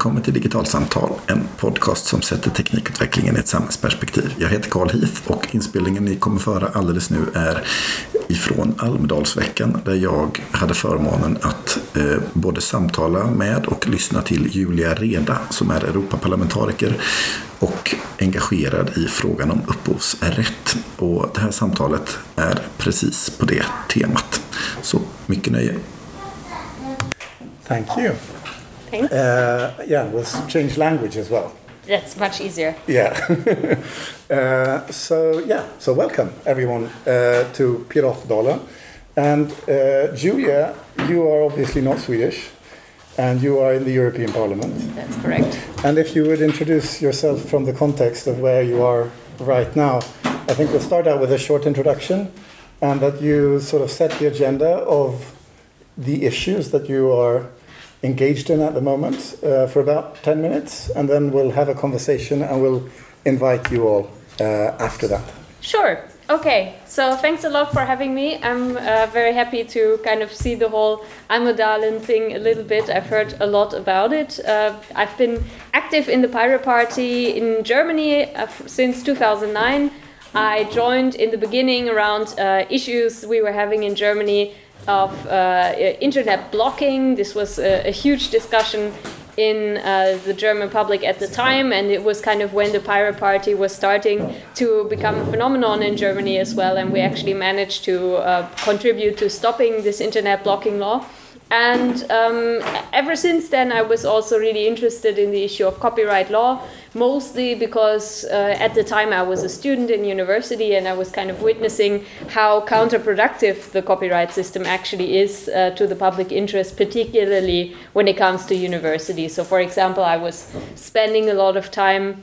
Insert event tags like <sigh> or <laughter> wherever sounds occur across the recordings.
välkommen till Digitalsamtal, en podcast som sätter teknikutvecklingen i ett samhällsperspektiv. Jag heter Carl Heath och inspelningen ni kommer föra alldeles nu är ifrån Almedalsveckan där jag hade förmånen att eh, både samtala med och lyssna till Julia Reda som är Europaparlamentariker och engagerad i frågan om upphovsrätt. Och det här samtalet är precis på det temat. Så mycket nöje. Thank you. Uh, yeah, we'll change language as well. That's much easier. Yeah. <laughs> uh, so yeah, so welcome everyone uh, to Piratdalen. And uh, Julia, you are obviously not Swedish, and you are in the European Parliament. That's correct. And if you would introduce yourself from the context of where you are right now, I think we'll start out with a short introduction, and that you sort of set the agenda of the issues that you are engaged in at the moment uh, for about 10 minutes, and then we'll have a conversation and we'll invite you all uh, after that. Sure. Okay. So thanks a lot for having me. I'm uh, very happy to kind of see the whole Almedalen thing a little bit. I've heard a lot about it. Uh, I've been active in the Pirate Party in Germany uh, since 2009. I joined in the beginning around uh, issues we were having in Germany of uh, internet blocking. This was a, a huge discussion in uh, the German public at the time, and it was kind of when the Pirate Party was starting to become a phenomenon in Germany as well, and we actually managed to uh, contribute to stopping this internet blocking law. And um, ever since then, I was also really interested in the issue of copyright law, mostly because uh, at the time I was a student in university and I was kind of witnessing how counterproductive the copyright system actually is uh, to the public interest, particularly when it comes to university. So, for example, I was spending a lot of time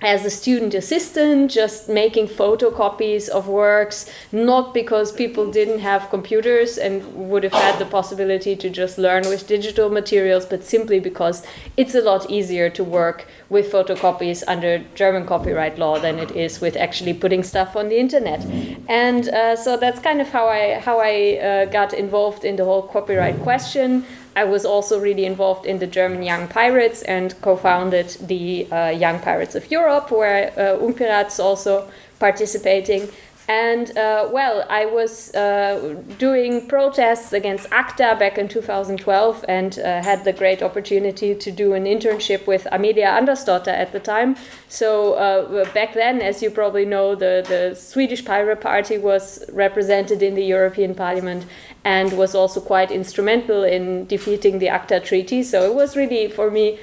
as a student assistant, just making photocopies of works, not because people didn't have computers and would have had the possibility to just learn with digital materials, but simply because it's a lot easier to work with photocopies under German copyright law than it is with actually putting stuff on the internet. And uh, so that's kind of how I how I uh, got involved in the whole copyright question. I was also really involved in the German Young Pirates and co founded the uh, Young Pirates of Europe, where uh, Ung Pirat's also participating. And uh, well, I was uh, doing protests against ACTA back in 2012 and uh, had the great opportunity to do an internship with Amelia Andersdotter at the time. So uh, back then, as you probably know, the, the Swedish Pirate Party was represented in the European Parliament and was also quite instrumental in defeating the ACTA treaty. So it was really, for me,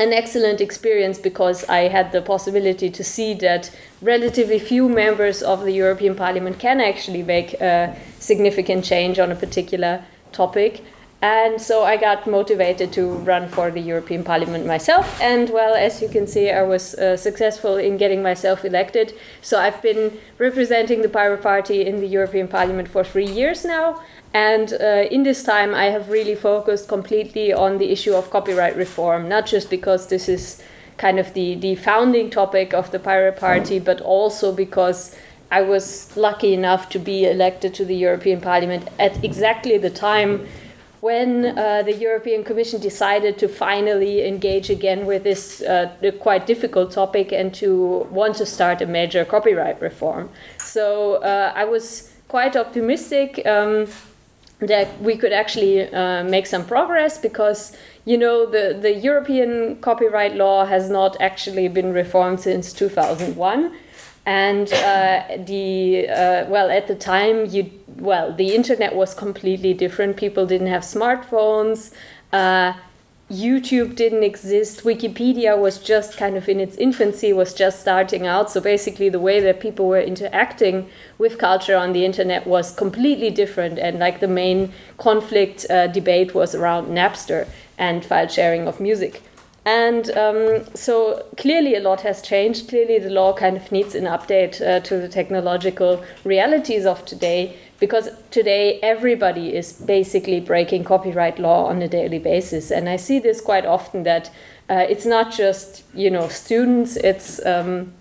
an excellent experience because I had the possibility to see that relatively few members of the European Parliament can actually make a significant change on a particular topic. And so I got motivated to run for the European Parliament myself. And well, as you can see, I was uh, successful in getting myself elected. So I've been representing the Pirate Party in the European Parliament for three years now. And uh, in this time, I have really focused completely on the issue of copyright reform, not just because this is kind of the, the founding topic of the Pirate Party, but also because I was lucky enough to be elected to the European Parliament at exactly the time when uh, the European Commission decided to finally engage again with this uh, quite difficult topic and to want to start a major copyright reform. So uh, I was quite optimistic. Um, that we could actually uh, make some progress because you know the, the European copyright law has not actually been reformed since 2001 and uh, the uh, well at the time you well the internet was completely different. People didn't have smartphones uh, YouTube didn't exist. Wikipedia was just kind of in its infancy, was just starting out. So basically, the way that people were interacting with culture on the internet was completely different. And like the main conflict uh, debate was around Napster and file sharing of music. And um, so clearly, a lot has changed. Clearly, the law kind of needs an update uh, to the technological realities of today because today everybody is basically breaking copyright law on a daily basis. And i see this quite often that uh, it's not just you know students it's um,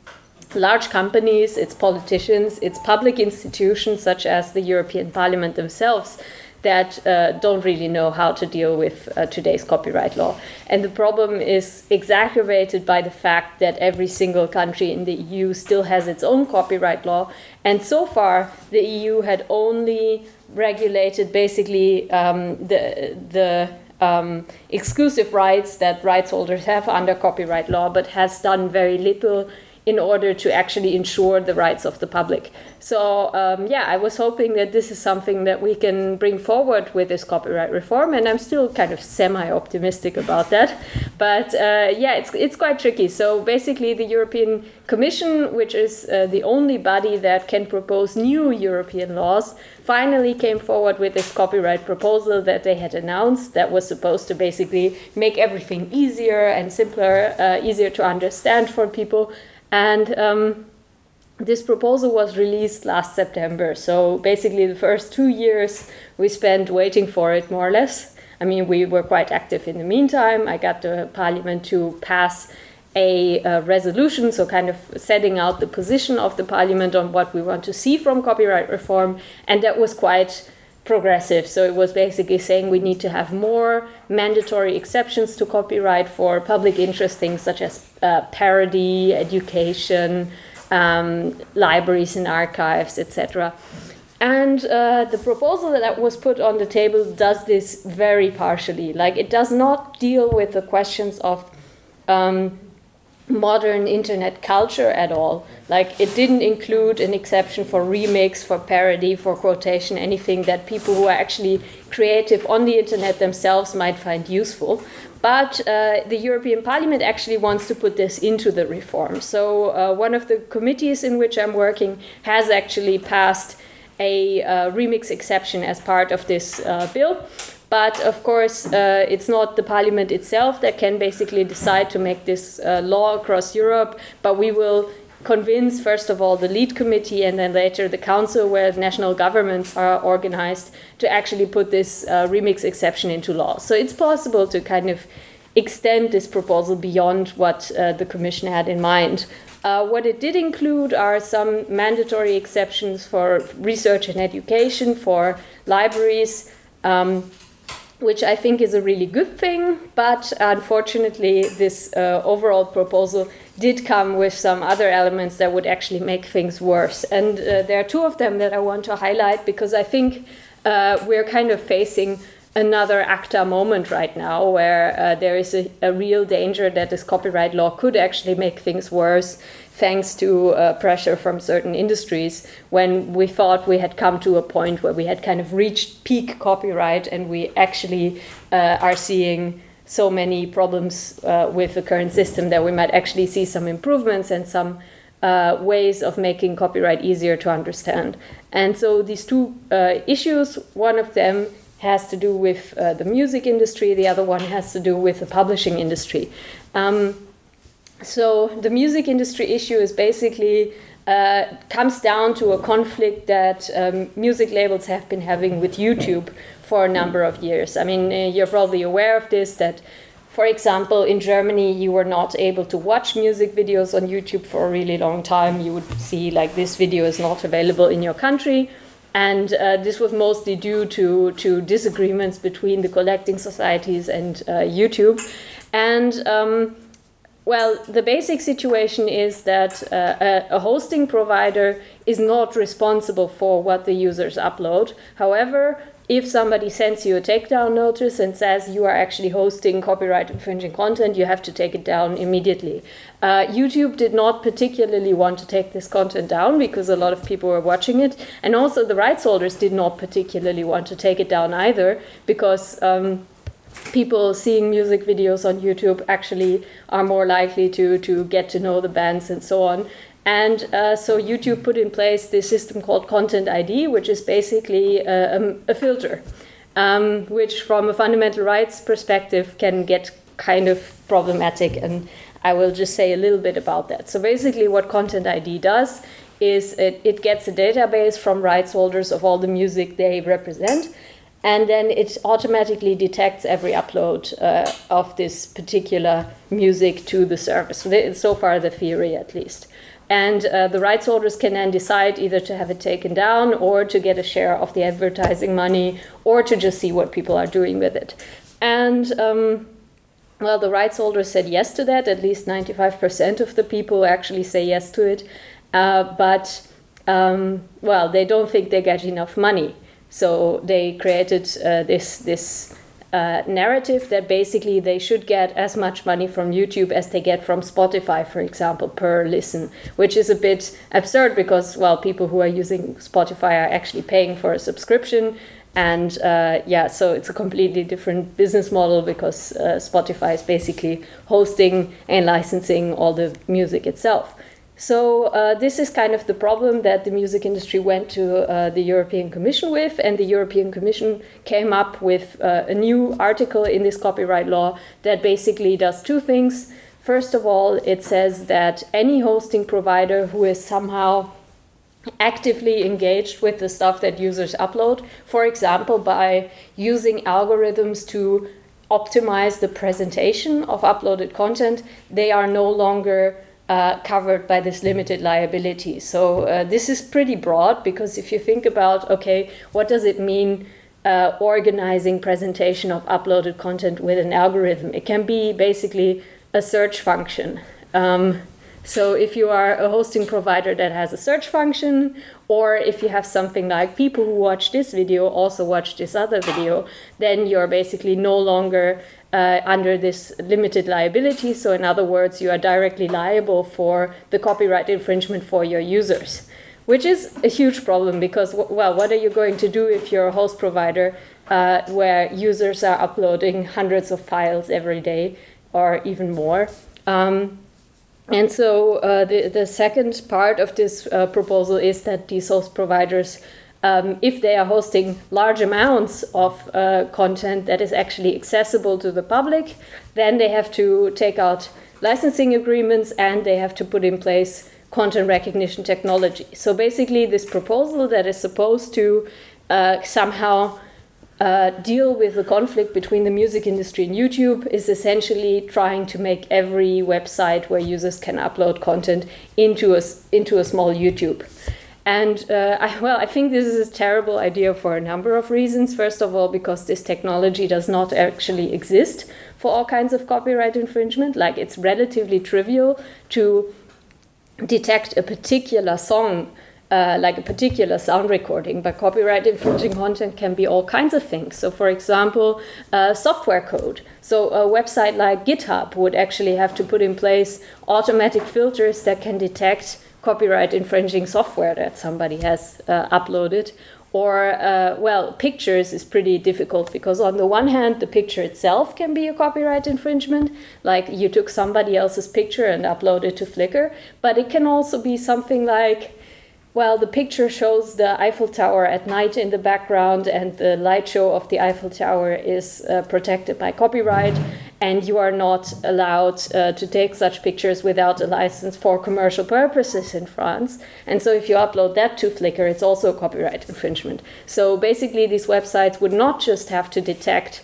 large companies it's politicians it's public institutions such as the european parliament themselves that uh, don't really know how to deal with uh, today's copyright law. And the problem is exacerbated by the fact that every single country in the EU still has its own copyright law. And so far, the EU had only regulated basically um, the, the um, exclusive rights that rights holders have under copyright law, but has done very little in order to actually ensure the rights of the public. So, um, yeah, I was hoping that this is something that we can bring forward with this copyright reform, and I'm still kind of semi optimistic about that. But uh, yeah, it's, it's quite tricky. So, basically, the European Commission, which is uh, the only body that can propose new European laws, finally came forward with this copyright proposal that they had announced that was supposed to basically make everything easier and simpler, uh, easier to understand for people. And um, this proposal was released last September. So basically, the first two years we spent waiting for it, more or less. I mean, we were quite active in the meantime. I got the parliament to pass a, a, resolution, so kind of setting out the position of the parliament on what we want to see from copyright reform, and that was quite progressive. So it was basically saying we need to have more mandatory exceptions to copyright for public interest things such as uh, parody, education, um, libraries and archives, etc. And uh, the proposal that was put on the table does this very partially. Like it does not deal with the questions of um, modern internet culture at all. Like it didn't include an exception for remix, for parody, for quotation, anything that people who are actually creative on the internet themselves might find useful. But uh, the European Parliament actually wants to put this into the reform. So uh, one of the committees in which I'm working has actually passed a uh, remix exception as part of this uh, bill. But of course, uh, it's not the parliament itself that can basically decide to make this uh, law across Europe, but we will convince, first of all, the lead committee and then later the council, where national governments are organized, to actually put this uh, remix exception into law. So it's possible to kind of extend this proposal beyond what uh, the commission had in mind. Uh, what it did include are some mandatory exceptions for research and education, for libraries. Um, which I think is a really good thing. But unfortunately, this uh, overall proposal did come with some other elements that would actually make things worse. And uh, there are two of them that I want to highlight because I think uh, we're kind of facing another ACTA moment right now where uh, there is a, a real danger that this copyright law could actually make things worse thanks to uh, pressure from certain industries when we thought we had come to a point where we had kind of reached peak copyright and we actually uh, are seeing so many problems uh, with the current system that we might actually see some improvements and some uh, ways of making copyright easier to understand. And so these two uh, issues, one of them has to do with uh, the music industry, the other one has to do with the publishing industry. Um, so the music industry issue is basically uh, comes down to a conflict that um, music labels have been having with YouTube for a number of years. I mean, uh, you're probably aware of this that. For example, in Germany, you were not able to watch music videos on YouTube for a really long time. You would see, like, this video is not available in your country. And uh, this was mostly due to, to disagreements between the collecting societies and uh, YouTube. And um, well, the basic situation is that uh, a, a, hosting provider is not responsible for what the users upload. However, if somebody sends you a takedown notice and says you are actually hosting copyright infringing content, you have to take it down immediately. Uh, YouTube did not particularly want to take this content down because a lot of people were watching it, and also the rights holders did not particularly want to take it down either because. Um, people seeing music videos on YouTube actually are more likely to, to get to know the bands and so on. And uh, so YouTube put in place this system called Content ID, which is basically a, um, a filter, um, which from a fundamental rights perspective can get kind of problematic. And I will just say a little bit about that. So basically, what Content ID does is it, it gets a database from rights holders of all the music they represent and then it automatically detects every upload uh, of this particular music to the service. So far, the theory at least. And uh, the rights holders can then decide either to have it taken down or to get a share of the advertising money or to just see what people are doing with it. And um, well, the rights holders said yes to that. At least 95% of the people actually say yes to it. Uh, but, um, well, they don't think they get enough money. So they created uh, this, this uh, narrative that basically they should get as much money from YouTube as they get from Spotify, for example, per listen, which is a bit absurd because, well, people who are using Spotify are actually paying for a subscription. And uh, yeah, so it's a completely different business model because uh, Spotify is basically hosting and licensing all the music itself. So uh, this is kind of the problem that the music industry went to uh, the European Commission with, and the European Commission came up with uh, a new article in this copyright law that basically does two things. First of all, it says that any hosting provider who is somehow actively engaged with the stuff that users upload, for example, by using algorithms to optimize the presentation of uploaded content, they are no longer uh, covered by this limited liability. So uh, this is pretty broad because if you think about, okay, what does it mean uh, organizing presentation of uploaded content with an algorithm? It can be basically a search function. Um, so if you are a hosting provider that has a search function, or if you have something like people who watch this video also watch this other video, then you're basically no longer uh, under this limited liability. So, in other words, you are directly liable for the copyright infringement for your users, which is a huge problem because, well, what are you going to do if you're a host provider uh, where users are uploading hundreds of files every day or even more? Um, and so, uh, the, the second part of this uh, proposal is that these host providers um, if they are hosting large amounts of uh, content that is actually accessible to the public, then they have to take out licensing agreements and they have to put in place content recognition technology. So basically, this proposal that is supposed to uh, somehow uh, deal with the conflict between the music industry and YouTube is essentially trying to make every website where users can upload content into a, into a small YouTube. And uh, I, well, I think this is a terrible idea for a number of reasons. First of all, because this technology does not actually exist for all kinds of copyright infringement. Like it's relatively trivial to detect a particular song. Uh, like a particular sound recording, but copyright infringing content can be all kinds of things. So, for example, uh, software code. So, a website like GitHub would actually have to put in place automatic filters that can detect copyright infringing software that somebody has uh, uploaded. Or, uh, well, pictures is pretty difficult because, on the one hand, the picture itself can be a copyright infringement, like you took somebody else's picture and uploaded to Flickr, but it can also be something like well, the picture shows the Eiffel Tower at night in the background, and the light show of the Eiffel Tower is uh, protected by copyright, and you are not allowed uh, to take such pictures without a license for commercial purposes in France. And so, if you upload that to Flickr, it's also a copyright infringement. So, basically, these websites would not just have to detect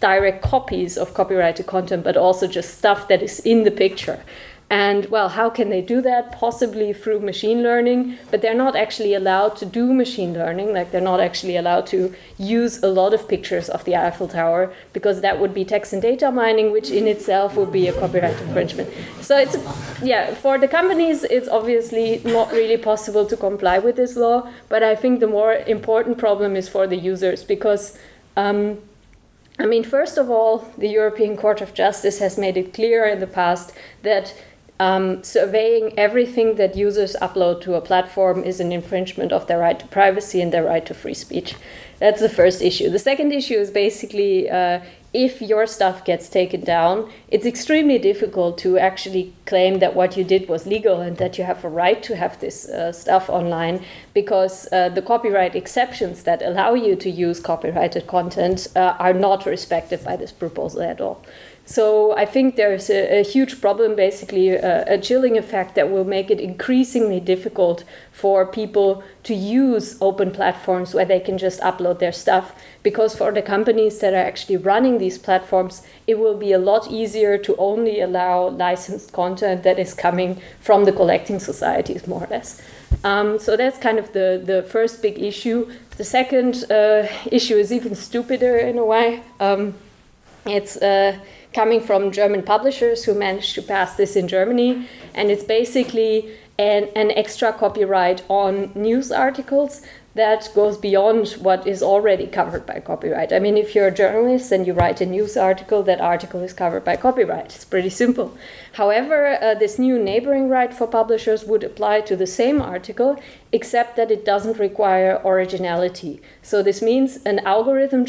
direct copies of copyrighted content, but also just stuff that is in the picture. And well, how can they do that? Possibly through machine learning, but they're not actually allowed to do machine learning. Like they're not actually allowed to use a lot of pictures of the Eiffel Tower because that would be text and data mining, which in itself would be a copyright infringement. So it's, yeah, for the companies, it's obviously not really possible to comply with this law. But I think the more important problem is for the users because. Um, I mean, first of all, the European Court of Justice has made it clear in the past that um, surveying everything that users upload to a platform is an infringement of their right to privacy and their right to free speech. That's the first issue. The second issue is basically uh, if your stuff gets taken down, it's extremely difficult to actually claim that what you did was legal and that you have a right to have this uh, stuff online because uh, the copyright exceptions that allow you to use copyrighted content uh, are not respected by this proposal at all. So I think there's a, a huge problem, basically a, a, chilling effect that will make it increasingly difficult for people to use open platforms where they can just upload their stuff. Because for the companies that are actually running these platforms, it will be a lot easier to only allow licensed content that is coming from the collecting societies, more or less. Um, so that's kind of the, the first big issue. The second uh, issue is even stupider in a way. Um, it's uh, coming from German publishers who managed to pass this in Germany. And it's basically an, an extra copyright on news articles that goes beyond what is already covered by copyright. I mean, if you're a journalist and you write a news article, that article is covered by copyright. It's pretty simple. However, uh, this new neighboring right for publishers would apply to the same article, except that it doesn't require originality. So, this means an algorithm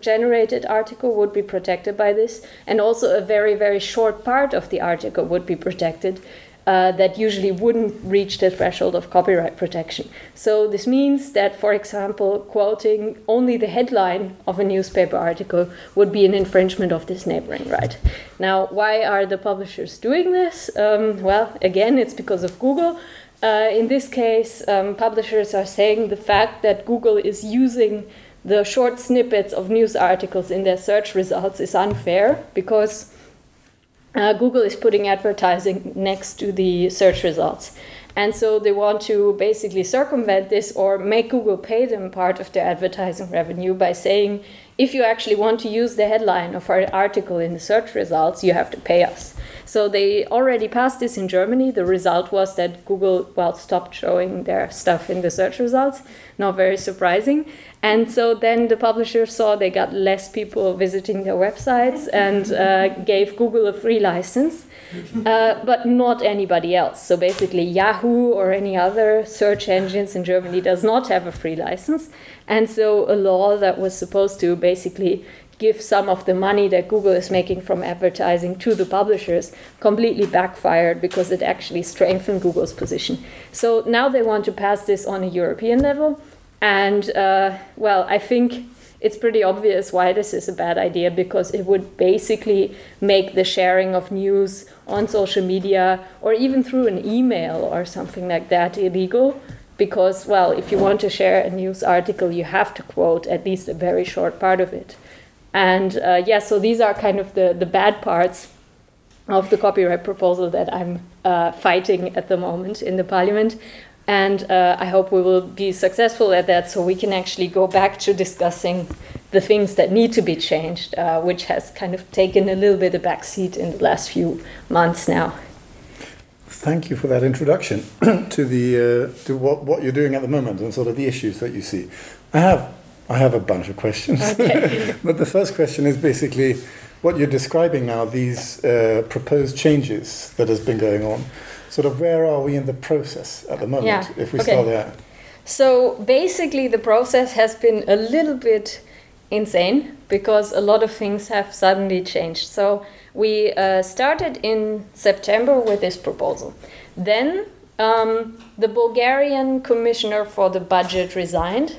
generated article would be protected by this, and also a very, very short part of the article would be protected uh, that usually wouldn't reach the threshold of copyright protection. So, this means that, for example, quoting only the headline of a newspaper article would be an infringement of this neighboring right. Now, why are the publishers doing this? Um, well, again, it's because of Google. Uh, in this case, um, publishers are saying the fact that Google is using the short snippets of news articles in their search results is unfair because uh, Google is putting advertising next to the search results. And so they want to basically circumvent this or make Google pay them part of their advertising revenue by saying, if you actually want to use the headline of our article in the search results, you have to pay us. So they already passed this in Germany. The result was that Google, well, stopped showing their stuff in the search results. Not very surprising. And so then the publisher saw they got less people visiting their websites and uh, gave Google a free license, uh, but not anybody else. So basically, Yahoo or any other search engines in Germany does not have a free license. And so a law that was supposed to basically give some of the money that Google is making from advertising to the publishers completely backfired because it actually strengthened Google's position. So now they want to pass this on a European level. And uh, well, I think it's pretty obvious why this is a bad idea because it would basically make the sharing of news on social media or even through an email or something like that illegal because well if you want to share a news article you have to quote at least a very short part of it and uh, yeah, so these are kind of the, the bad parts of the copyright proposal that I'm uh, fighting at the moment in the parliament. And uh, I hope we will be successful at that so we can actually go back to discussing the things that need to be changed, uh, which has kind of taken a little bit of backseat in the last few months now. Thank you for that introduction <clears throat> to the uh, to what, what you're doing at the moment and sort of the issues that you see. I have I have a bunch of questions. Okay. <laughs> but the first question is basically what you're describing now, these uh, proposed changes that has been going on. Sort of where are we in the process at the moment, yeah. if we okay. start there? So basically, the process has been a little bit insane because a lot of things have suddenly changed. So we uh, started in September with this proposal. Then um, the Bulgarian commissioner for the budget resigned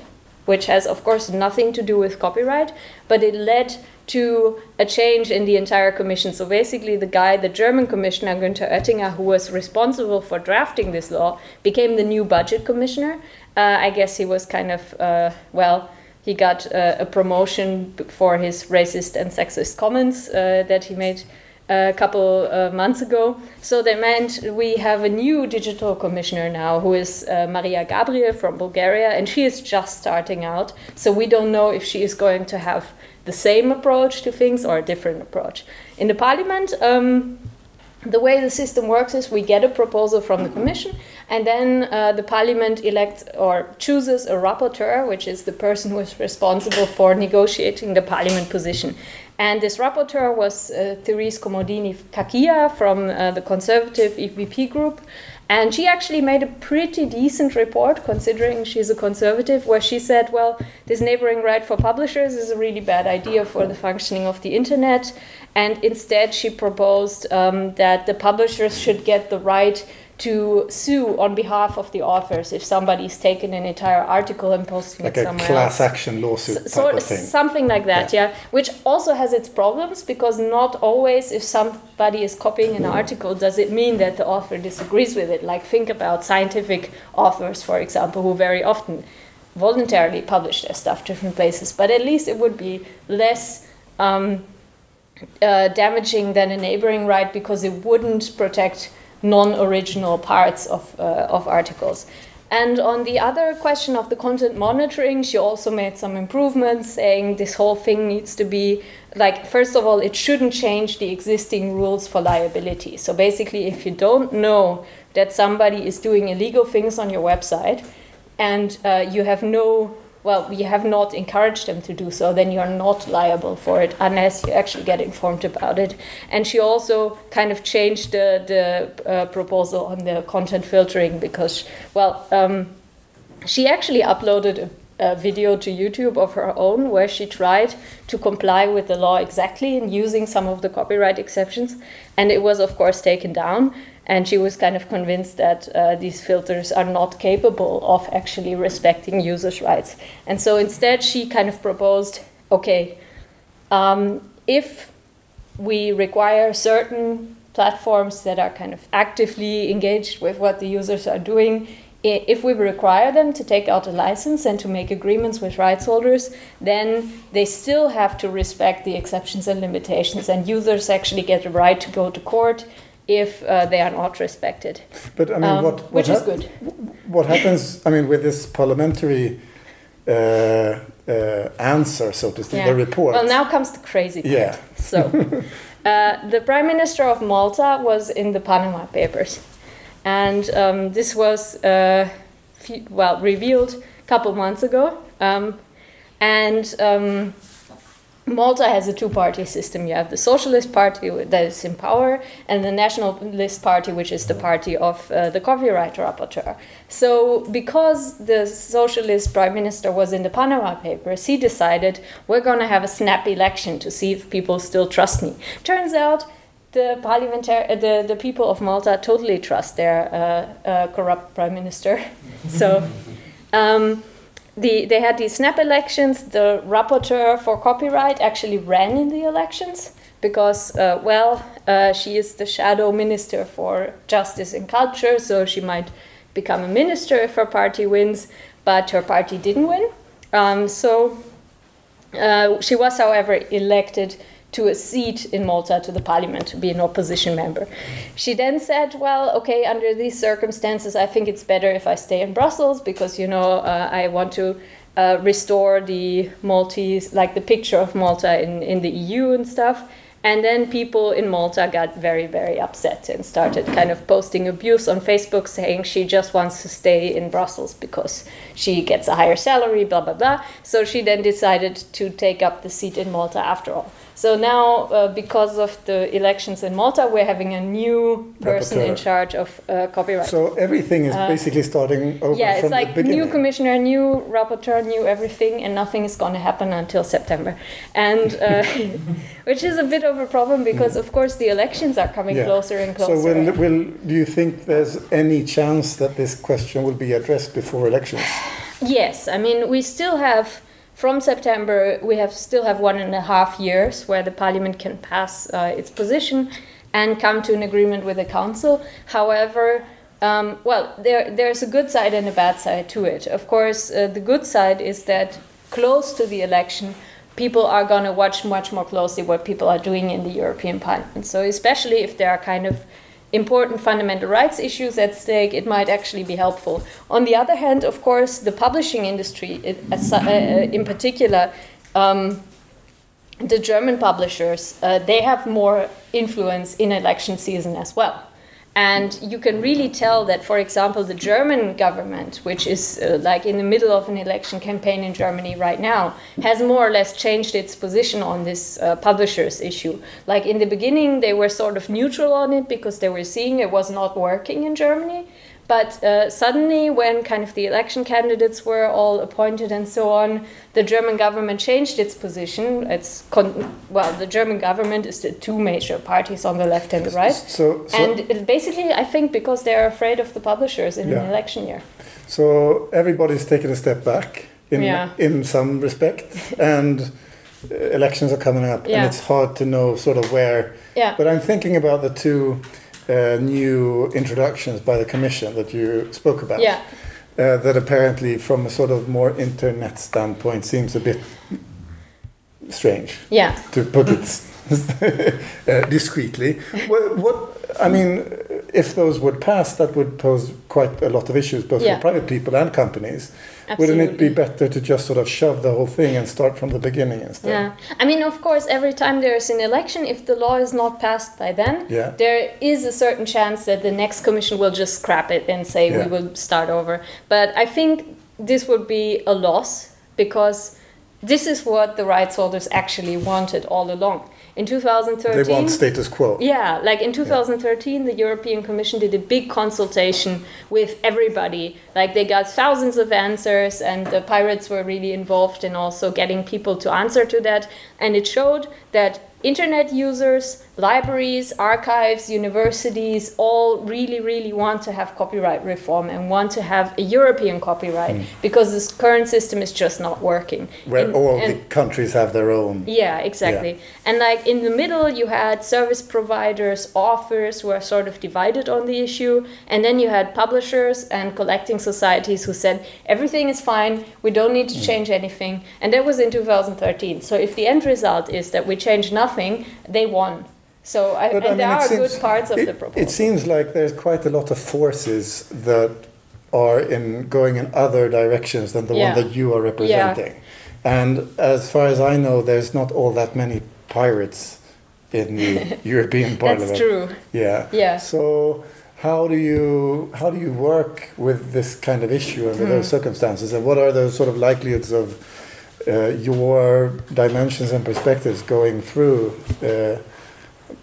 which has, of course, nothing to do with copyright, but it led to a change in the entire commission. So basically, the guy, the German commissioner, Günther Oettinger, who was responsible for drafting this law, became the new budget commissioner. Uh, I guess he was kind of, uh, well, he got uh, a promotion for his racist and sexist comments uh, that he made a couple uh, months ago. So they meant we have a new digital commissioner now who is uh, Mariya Gabriel from Bulgaria, and she is just starting out. So we don't know if she is going to have the same approach to things or a different approach. In the parliament, um, the way the system works is we get a proposal from the commission and then uh, the parliament elects or chooses a rapporteur which is the person who is responsible for negotiating the parliament position and this rapporteur was uh, Therese Comodini Cachia from uh, the conservative EPP group. And she actually made a pretty decent report considering she's a conservative, where she said, well, this neighboring right for publishers is a really bad idea for the functioning of the internet. And instead, she proposed um, that the publishers should get the right to sue on behalf of the authors if somebody's taken an entire article and posting like it a somewhere class else. action lawsuit type Sort of thing. something like that, yeah. Which also has its problems because not always, if somebody is copying an article, does it mean that the author disagrees with it. Like think about scientific authors, for example, who very often voluntarily publish their stuff different places. But at least it would be less. Um, uh, damaging than a neighboring right because it wouldn't protect non-original parts of, uh, of articles. And on the other question of the content monitoring, she also made some improvements, saying this whole thing needs to be like, first of all, it shouldn't change the existing rules for liability. So basically, if you don't know that somebody is doing illegal things on your website and uh, you have no well, you have not encouraged them to do so, then you're not liable for it unless you actually get informed about it. And she also kind of changed the, the uh, proposal on the content filtering because, well, um, she actually uploaded a, a video to YouTube of her own where she tried to comply with the law exactly in using some of the copyright exceptions. And it was, of course, taken down and she was kind of convinced that uh, these filters are not capable of actually respecting users' rights. And so instead, she kind of proposed okay, um, if we require certain platforms that are kind of actively engaged with what the users are doing, if we require them to take out a license and to make agreements with rights holders, then they still have to respect the exceptions and limitations, and users actually get the right to go to court if uh, they are not respected. But I mean, Um, what, what which is good. What happens? I mean, with this parliamentary uh, uh, answer, so to speak, Yeah. the report. Well, now comes the crazy part. Yeah. So, <laughs> uh, the Prime Minister of Malta was in the Panama Papers, and um, this was uh, few, well revealed a couple months ago. Um, and um, Malta has a two-party system. You have the Socialist Party that is in power, and the Nationalist Party, which is the party of uh, the copyright rapporteur. So, because the Socialist Prime Minister was in the Panama Papers, he decided we're going to have a snap election to see if people still trust me. Turns out. The parliamentary, uh, the, the people of Malta totally trust their uh, uh, corrupt prime minister. <laughs> so, um, the, they had these snap elections. The rapporteur for copyright actually ran in the elections because, uh, well, uh, she is the shadow minister for justice and culture, so she might become a minister if her party wins, but her party didn't win. Um, so uh, she was, however, elected to a seat in Malta to the parliament to be an opposition member. She then said, Well, okay, under these circumstances, I think it's better if I stay in Brussels because, you know, uh, I want to. Uh, restore the Maltese, like the picture of Malta in, in the EU and stuff. And then people in Malta got very, very upset and started kind of posting abuse on Facebook saying she just wants to stay in Brussels because she gets a higher salary, blah, blah, blah. So she then decided to take up the seat in Malta after all. So now, uh, because of the elections in Malta, we're having a new person in charge of uh, copyright. so everything is Uh, basically starting over yeah, it's like the new commissioner, new rapporteur, new everything, and nothing is going to happen until September. And uh, <laughs> which is a bit of a problem because, of course, the elections are coming Yeah. closer and closer. So will, will do you think there's any chance that this question will be addressed before elections? Yes, I mean we still have from September we have still have one and a half years where the parliament can pass uh, its position and come to an agreement with the council. However, um, well, there there's a good side and a bad side to it. Of course, uh, the good side is that close to the election. People are going to watch much more closely what people are doing in the European Parliament. So, especially if there are kind of important fundamental rights issues at stake, it might actually be helpful. On the other hand, of course, the publishing industry, it- uh, in particular, um, the German publishers, uh, they have more influence in election season as well. And you can really tell that, for example, the German government, which is uh, like in the middle of an election campaign in Germany right now, has more or less changed its position on this uh, publishers issue. Like in the beginning, they were sort of neutral on it because they were seeing it was not working in Germany. But uh, suddenly, when kind of the election candidates were all appointed and so on, the German government changed its position. It's con- well, the German government is the two major parties on the left and the right, So, so, and it basically, I think, because they're afraid of the publishers in Yeah. an election year. so everybody's taken a step back in Yeah. in some respect, and uh, elections are coming up, Yeah. and it's hard to know sort of where. Yeah. But I'm thinking about the two uh, new introductions by the Commission that you spoke about. Yeah. Uh, that apparently, from a sort of more internet standpoint, seems a bit strange. Yeah. to put it <laughs> uh, discreetly. What, what I mean, if those would pass, that would pose quite a lot of issues, both Yeah. for private people and companies. Wouldn't it be better to just sort of shove the whole thing and start from the beginning instead? Yeah, I mean, of course, every time there's an election, if the law is not passed by then, Yeah. there is a certain chance that the next commission will just scrap it and say Yeah. we will start over. But I think this would be a loss because this is what the rights holders actually wanted all along. In 2013, They want status quo. yeah, like in 2013, the European Commission did a big consultation with everybody. Like they got thousands of answers, and the pirates were really involved in also getting people to answer to that. And it showed that internet users, libraries, archives, universities all really, really want to have copyright reform and want to have a European copyright hmm. because this current system is just not working. Where In- all and- the countries have their own. yeah, exactly. And like in the middle, you had service providers, authors who are sort of divided on the issue, and then you had publishers and collecting societies who said everything is fine, we don't need to hmm. change anything. And that was in 2013. So if the end result is that we change nothing, they won. So I, But, I and there mean, it are seems- good parts of it, the proposal. It seems like there's quite a lot of forces that are in going in other directions than the Yeah. one that you are representing. Yeah. And as far as I know, there's not all that many pirates in the <laughs> European Parliament. That's true. Yeah. Yeah. So how do you how do you work with this kind of issue under those Hmm. circumstances, and what are the sort of likelihoods of uh, your dimensions and perspectives going through? Uh,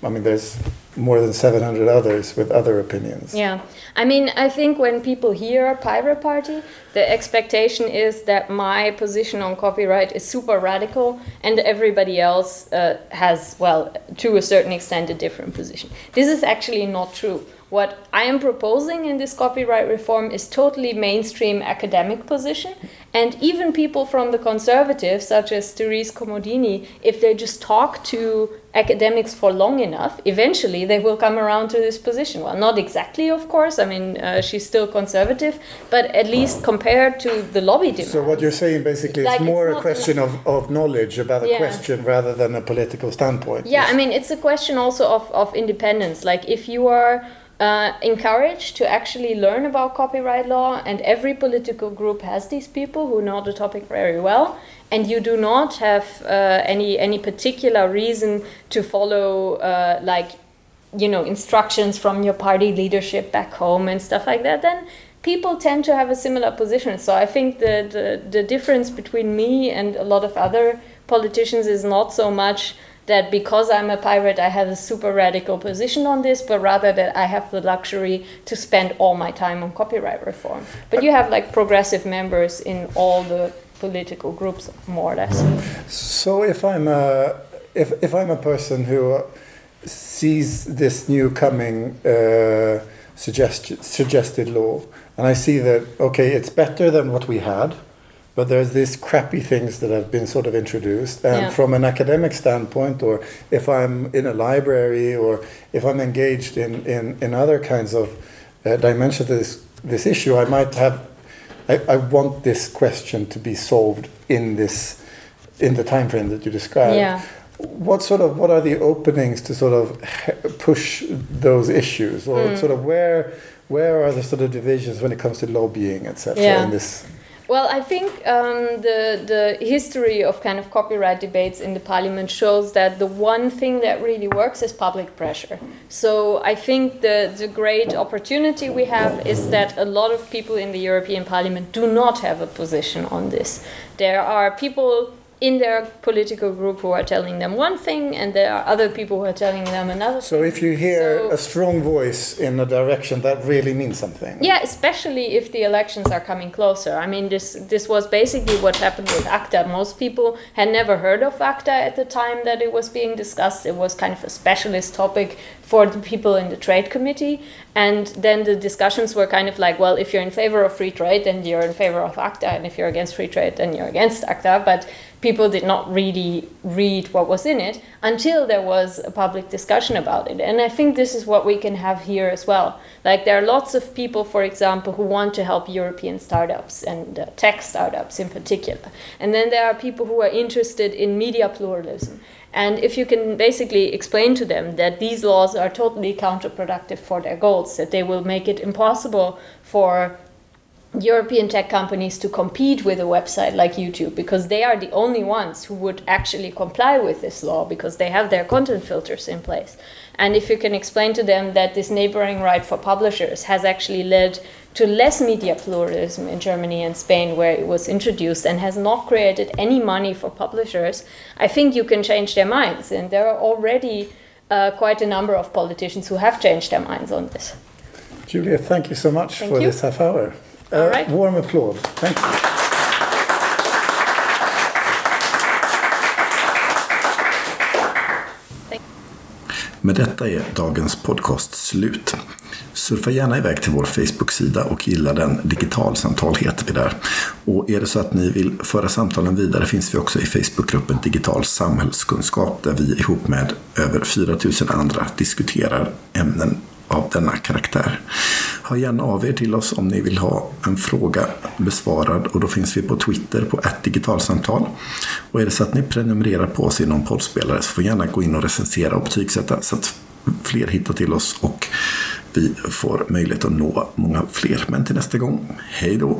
I mean, there's more than 700 others with other opinions. Yeah, I mean, I think when people hear Pirate Party, the expectation is that my position on copyright is super radical and everybody else uh, has, well, to a certain extent, a different position. This is actually not true. What I am proposing in this copyright reform is totally mainstream academic position, and even people from the conservatives, such as Therese Comodini, if they just talk to academics for long enough, eventually they will come around to this position. Well, not exactly, of course. I mean, uh, she's still conservative, but at least compared to the lobby. So what you're saying basically Like, it's more a question of, of knowledge about a Yeah. question rather than a political standpoint. Yeah, I mean, it's a question also of, of independence. Like, if you are uh, encouraged to actually learn about copyright law, and every political group has these people who know the topic very well, and you do not have uh, any any particular reason to follow, uh, like, you know, instructions from your party leadership back home and stuff like that, then people tend to have a similar position. So I think the, the, the difference between me and a lot of other politicians is not so much that because I'm a pirate, I have a super radical position on this, but rather that I have the luxury to spend all my time on copyright reform. But you have like progressive members in all the political groups, more or less. So if I'm a if if I'm a person who sees this new coming uh, suggest, suggested law, and I see that okay, it's better than what we had, but there's these crappy things that have been sort of introduced, and Yeah. from an academic standpoint, or if I'm in a library, or if I'm engaged in in, in other kinds of uh, dimensions of this this issue, I might have. I, I want this question to be solved in this in the time frame that you described. Yeah. What sort of what are the openings to sort of push those issues, or Hmm. sort of where where are the sort of divisions when it comes to lobbying, etc. Yeah. In this, Well, I think um, the the history of kind of copyright debates in the parliament shows that the one thing that really works is public pressure. So I think the the great opportunity we have is that a lot of people in the European Parliament do not have a position on this. There are people in their political group who are telling them one thing, and there are other people who are telling them another. So if you hear So- a strong voice in a direction, that really means something. Yeah, especially if the elections are coming closer. I mean, this this was basically what happened with ACTA. Most people had never heard of ACTA at the time that it was being discussed. It was kind of a specialist topic for the people in the trade committee, and then the discussions were kind of like, well, if you're in favor of free trade, then you're in favor of ACTA, and if you're against free trade, then you're against ACTA. But people did not really read what was in it until there was a public discussion about it. And I think this is what we can have here as well. Like there are lots of people, for example, who want to help European startups and uh, tech startups in particular. And then there are people who are interested in media pluralism. And if you can basically explain to them that these laws are totally counterproductive for their goals, that they will make it impossible for European tech companies to compete with a website like YouTube because they are the only ones who would actually comply with this law because they have their content filters in place. And if you can explain to them that this neighboring right for publishers has actually led to less media pluralism in Germany and Spain, where it was introduced, and has not created any money for publishers, I think you can change their minds. And there are already uh, quite a number of politicians who have changed their minds on this. Julia, thank you so much Thank for you. this half hour. Uh, All right. Warm applause. Thank you. Med detta är dagens podcast slut. Surfa gärna iväg till vår Facebook-sida och gilla den. Digitalsamtal heter vi där. Och är det så att ni vill föra samtalen vidare finns vi också i Facebookgruppen Digital samhällskunskap där vi ihop med över 4000 andra diskuterar ämnen av denna karaktär. Hör gärna av er till oss om ni vill ha en fråga besvarad och då finns vi på Twitter på ett digitalsamtal. Och är det så att ni prenumererar på oss i någon poddspelare så får gärna gå in och recensera och betygsätta så att fler hittar till oss och vi får möjlighet att nå många fler. Men till nästa gång, hej då!